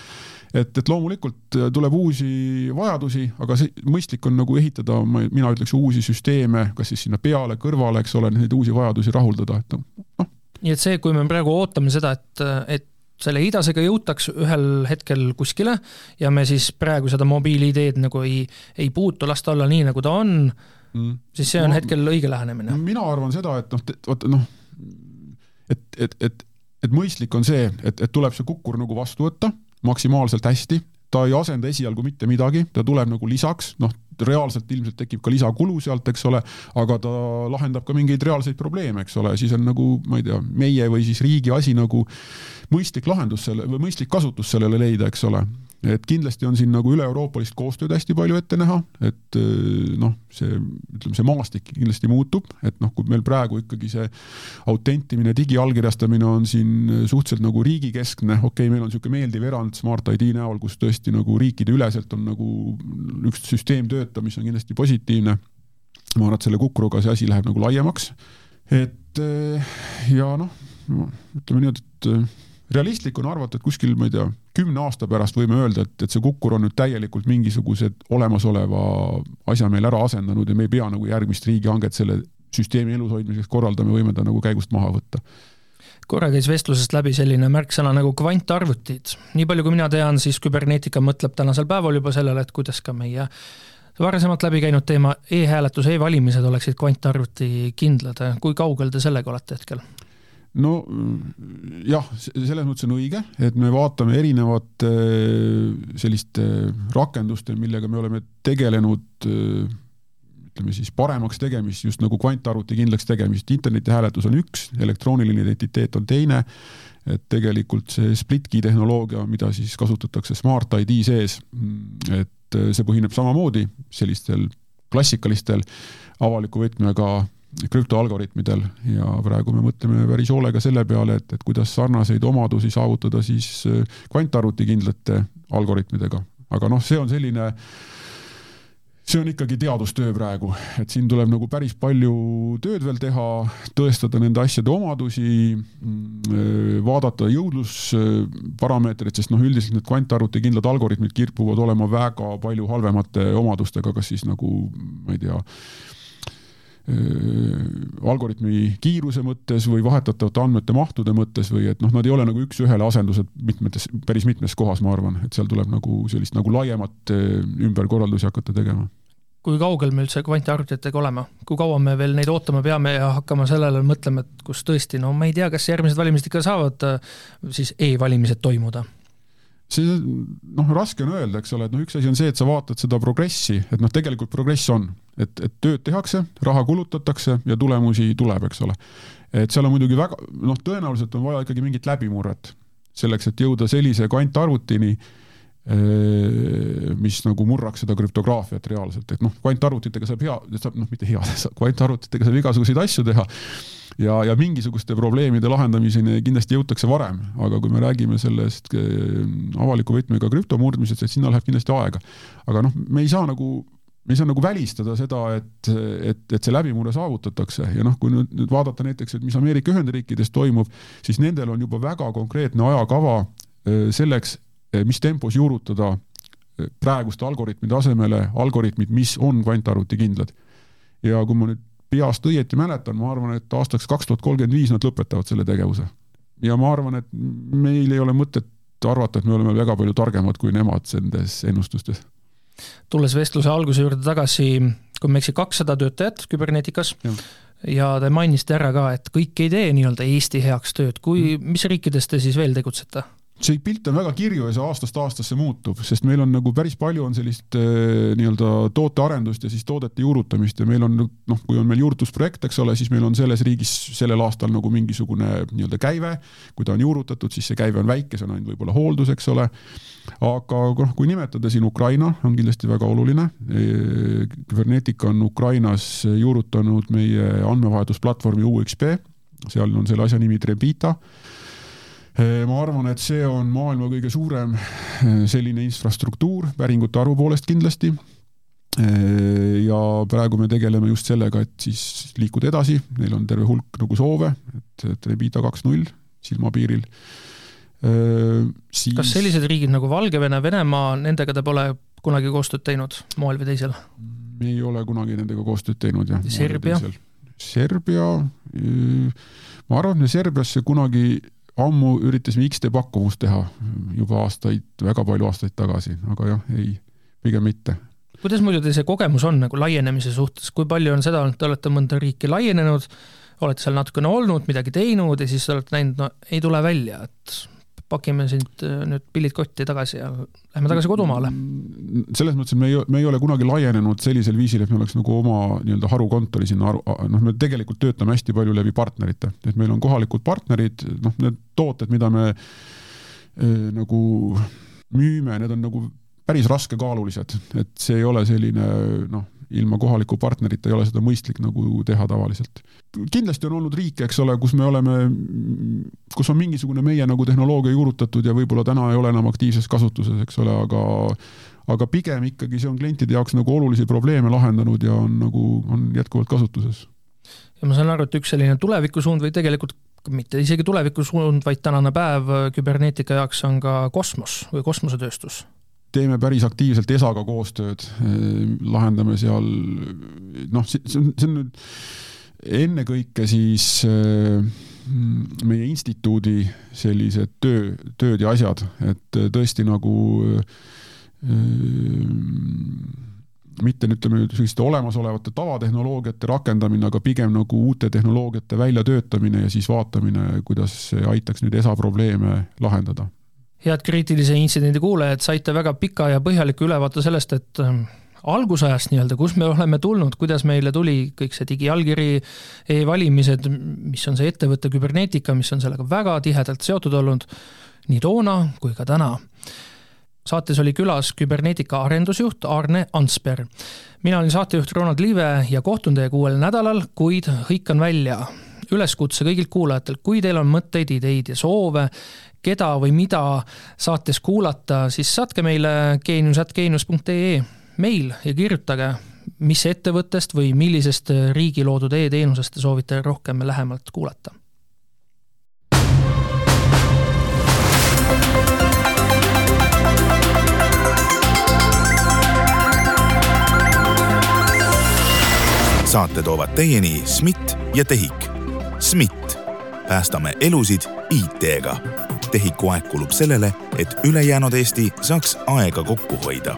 et, et loomulikult tuleb uusi vajadusi, aga see mõistlik on nagu ehitada, mina ütleks uusi süsteeme, kas siis sinna peale, kõrvale, eks ole, neid uusi vajadusi rahuldada, et noh. nii et see, kui me praegu ootame seda, et, et selle idasega jõutaks ühel hetkel kuskile ja me siis praegu seda mobiil-ID-d nagu ei, ei puutu, las ta olla nii, nagu ta on mm., siis see on no, hetkel õige lähenemine. mina arvan seda, et noh, vaata noh, et, et, et, et mõistlik on see, et, et tuleb see kukkur nagu vastu võtta maksimaalselt hästi, ta ei asenda esialgu mitte midagi, ta tuleb nagu lisaks, noh, reaalselt ilmselt tekib ka lisakulu sealt, eks ole, aga ta lahendab ka mingeid reaalseid probleeme, eks ole, siis on nagu, ma ei tea, meie või siis riigi asi nagu mõistlik lahendus selle või mõistlik kasutus sellele leida, eks ole et kindlasti on siin nagu üle-euroopalist koostööd hästi palju ette näha, et eh, noh, see ütleme, see maastik kindlasti muutub, et noh, kui meil praegu ikkagi see autentimine, digiallkirjastamine on siin suhteliselt nagu riigikeskne, okei okay,, meil on niisugune meeldiv erand Smart ID näol, kus tõesti nagu riikideüleselt on nagu üks süsteem töötab, mis on kindlasti positiivne ma arvan, et selle Kukruga see asi läheb nagu laiemaks. et ja noh, ütleme niimoodi, et realistlik on arvata, et kuskil, ma ei tea, kümne aasta pärast võime öelda, et, et see Kukkur on nüüd täielikult mingisugused olemasoleva asja meil ära asendanud ja me ei pea nagu järgmist riigihanget selle süsteemi elus hoidmiseks korraldama, võime ta nagu käigust maha võtta korra käis vestlusest läbi selline märksõna nagu kvantarvutid. nii palju, kui mina tean, siis küberneetika mõtleb tänasel päeval juba sellele, et kuidas ka meie varasemalt läbi käinud teema e-hääletus e, e-valimised oleksid kvantarvuti kindlad. kui kaugel te sellega olete hetkel? No jah, selles mõttes on õige, et me vaatame erinevate selliste rakenduste, millega me oleme tegelenud, ütleme siis paremaks tegemist, just nagu kvantarvuti kindlaks tegemist, internetihääletus on üks, elektrooniline identiteet on teine, et tegelikult see split-key tehnoloogia, mida siis kasutatakse Smart ID sees, et see põhineb samamoodi sellistel klassikalistel avaliku võtmega krüptoalgoritmidel ja praegu me mõtleme päris hoolega selle peale, et, et kuidas sarnaseid omadusi saavutada siis äh, kvantarvutikindlate algoritmidega. aga noh, see on selline, see on ikkagi teadustöö praegu, et siin tuleb nagu päris palju tööd veel teha, tõestada nende asjade omadusi, mm, äh, vaadata jõudlusparameetreid, sest noh, üldiselt need kvantarvutikindlad algoritmid kipuvad olema väga palju halvemate omadustega, kas siis nagu ma ei tea, algoritmi kiiruse mõttes või vahetatavate andmete mahtude mõttes või et noh, nad ei ole nagu üks-ühele asendused mitmetes, päris mitmes kohas, ma arvan, et seal tuleb nagu sellist nagu laiemat äh, ümberkorraldusi hakata tegema. Kui kaugel me üldse kvantarvutitega oleme, kui kaua me veel neid ootama peame ja hakkama sellele mõtlema, et kus tõesti, no ma ei tea, kas järgmised valimised ikka saavad äh, siis e-valimised toimuda? See noh, raske on öelda, eks ole, et noh, üks asi on see, et sa vaatad seda progressi, et noh, tegelikult progress on, et, et tööd tehakse, raha kulutatakse ja tulemusi tuleb, eks ole. et seal on muidugi väga noh, tõenäoliselt on vaja ikkagi mingit läbimurret selleks, et jõuda sellise kvantarvutini mis nagu murraks seda krüptograafiat reaalselt, et noh, kvantarvutitega saab hea, saab noh, mitte hea, kvantarvutitega saab igasuguseid asju teha ja, ja mingisuguste probleemide lahendamiseni kindlasti jõutakse varem, aga kui me räägime sellest avaliku võtmega krüpto murdmisest, et sinna läheb kindlasti aega. aga noh, me ei saa nagu me ei saa nagu välistada seda, et, et, et see läbimurre saavutatakse ja noh, kui nüüd, nüüd vaadata näiteks, et mis Ameerika Ühendriikides toimub, siis nendel on juba väga konkreetne ajakava selleks, Eh, mis tempos juurutada eh, praeguste algoritmide asemele algoritmid, mis on kvantarvutikindlad. ja kui ma nüüd peast õieti mäletan, ma arvan, et aastaks kaks tuhat kolmkümmend viis nad lõpetavad selle tegevuse. ja ma arvan, et meil ei ole mõtet arvata, et me oleme väga palju targemad kui nemad nendes ennustustes. Tulles vestluse alguse juurde tagasi, kui ma ei eksi, kakssada töötajat küberneetikas ja ja te mainisite ära ka, et kõik ei tee nii-öelda Eesti heaks tööd, kui, mm. mis riikides te siis veel tegutsete? See pilt on väga kirju ja see aastast aastasse muutub, sest meil on nagu päris palju on sellist äh, nii-öelda tootearendust ja siis toodete juurutamist ja meil on noh, kui on meil juurutusprojekt, eks ole, siis meil on selles riigis sellel aastal nagu mingisugune nii-öelda käive. kui ta on juurutatud, siis see käive on väike, see on ainult võib-olla hooldus, eks ole. aga noh, kui nimetada siin Ukraina, on kindlasti väga oluline. Kybernetica on Ukrainas juurutanud meie andmevahetusplatvormi UXP, seal on selle asja nimi Trebita ma arvan, et see on maailma kõige suurem eh, selline infrastruktuur päringute arvu poolest kindlasti. Eh, ja praegu me tegeleme just sellega, et siis liikuda edasi, neil on terve hulk nagu soove, et, et Rebita kaks null silmapiiril. Siis... kas sellised riigid nagu Valgevene, Venemaa, nendega te pole kunagi koostööd teinud moel või teisel? me ei ole kunagi nendega koostööd teinud, jah. Serbia? Serbia, ma arvan, et me Serbiasse kunagi ammu üritasime X-tee pakkumust teha juba aastaid, väga palju aastaid tagasi, aga jah, ei, pigem mitte. kuidas muidu teil see kogemus on nagu laienemise suhtes, kui palju on seda olnud, te olete mõnda riiki laienenud, olete seal natukene olnud, midagi teinud ja siis olete näinud, no ei tule välja, et pakime sind äh, nüüd pillid kotti tagasi ja lähme tagasi kodumaale. selles mõttes, et me ei, me ei ole kunagi laienenud sellisel viisil, et me oleks nagu oma nii-öelda harukontori sinna aru, noh, me tegelikult töötame hästi palju läbi partnerite, et meil on kohalikud partnerid, noh, need tooted, mida me eh, nagu müüme, need on nagu päris raskekaalulised, et see ei ole selline noh, ilma kohaliku partnerita ei ole seda mõistlik nagu teha tavaliselt. kindlasti on olnud riike, eks ole, kus me oleme, kus on mingisugune meie nagu tehnoloogia juurutatud ja võib-olla täna ei ole enam aktiivses kasutuses, eks ole, aga aga pigem ikkagi see on klientide jaoks nagu olulisi probleeme lahendanud ja on nagu, on jätkuvalt kasutuses. ja ma saan aru, et üks selline tulevikusuund või tegelikult mitte isegi tulevikusuund, vaid tänane päev küberneetika jaoks on ka kosmos või kosmosetööstus teeme päris aktiivselt ESA-ga koostööd, lahendame seal noh, see on, see on nüüd ennekõike siis meie instituudi sellised töö, tööd ja asjad, et tõesti nagu äh, mitte ütleme selliste olemasolevate tavatehnoloogiate rakendamine, aga pigem nagu uute tehnoloogiate väljatöötamine ja siis vaatamine, kuidas see aitaks nüüd ESA probleeme lahendada. Head kriitilise intsidendi kuulajad, saite väga pika ja põhjaliku ülevaate sellest, et algusajast nii-öelda, kus me oleme tulnud, kuidas meile tuli kõik see digiallkiri e, e-valimised, mis on see ettevõtte küberneetika, mis on sellega väga tihedalt seotud olnud nii toona kui ka täna saates oli külas küberneetika arendusjuht Arne Ansper. mina olin saatejuht Ronald Liive ja kohtun teiega uuel nädalal, kuid hõikan välja üleskutse kõigilt kuulajatelt, kui teil on mõtteid, ideid ja soove, keda või mida saates kuulata, siis saatke meile geenius.geenius.ee meil ja kirjutage, mis ettevõttest või millisest riigi loodud e-teenusest te soovite rohkem lähemalt kuulata saate toovad teieni SMIT ja TEHIK. SMIT, päästame elusid IT-ga. TEHIK-u aeg kulub sellele, et ülejäänud Eesti saaks aega kokku hoida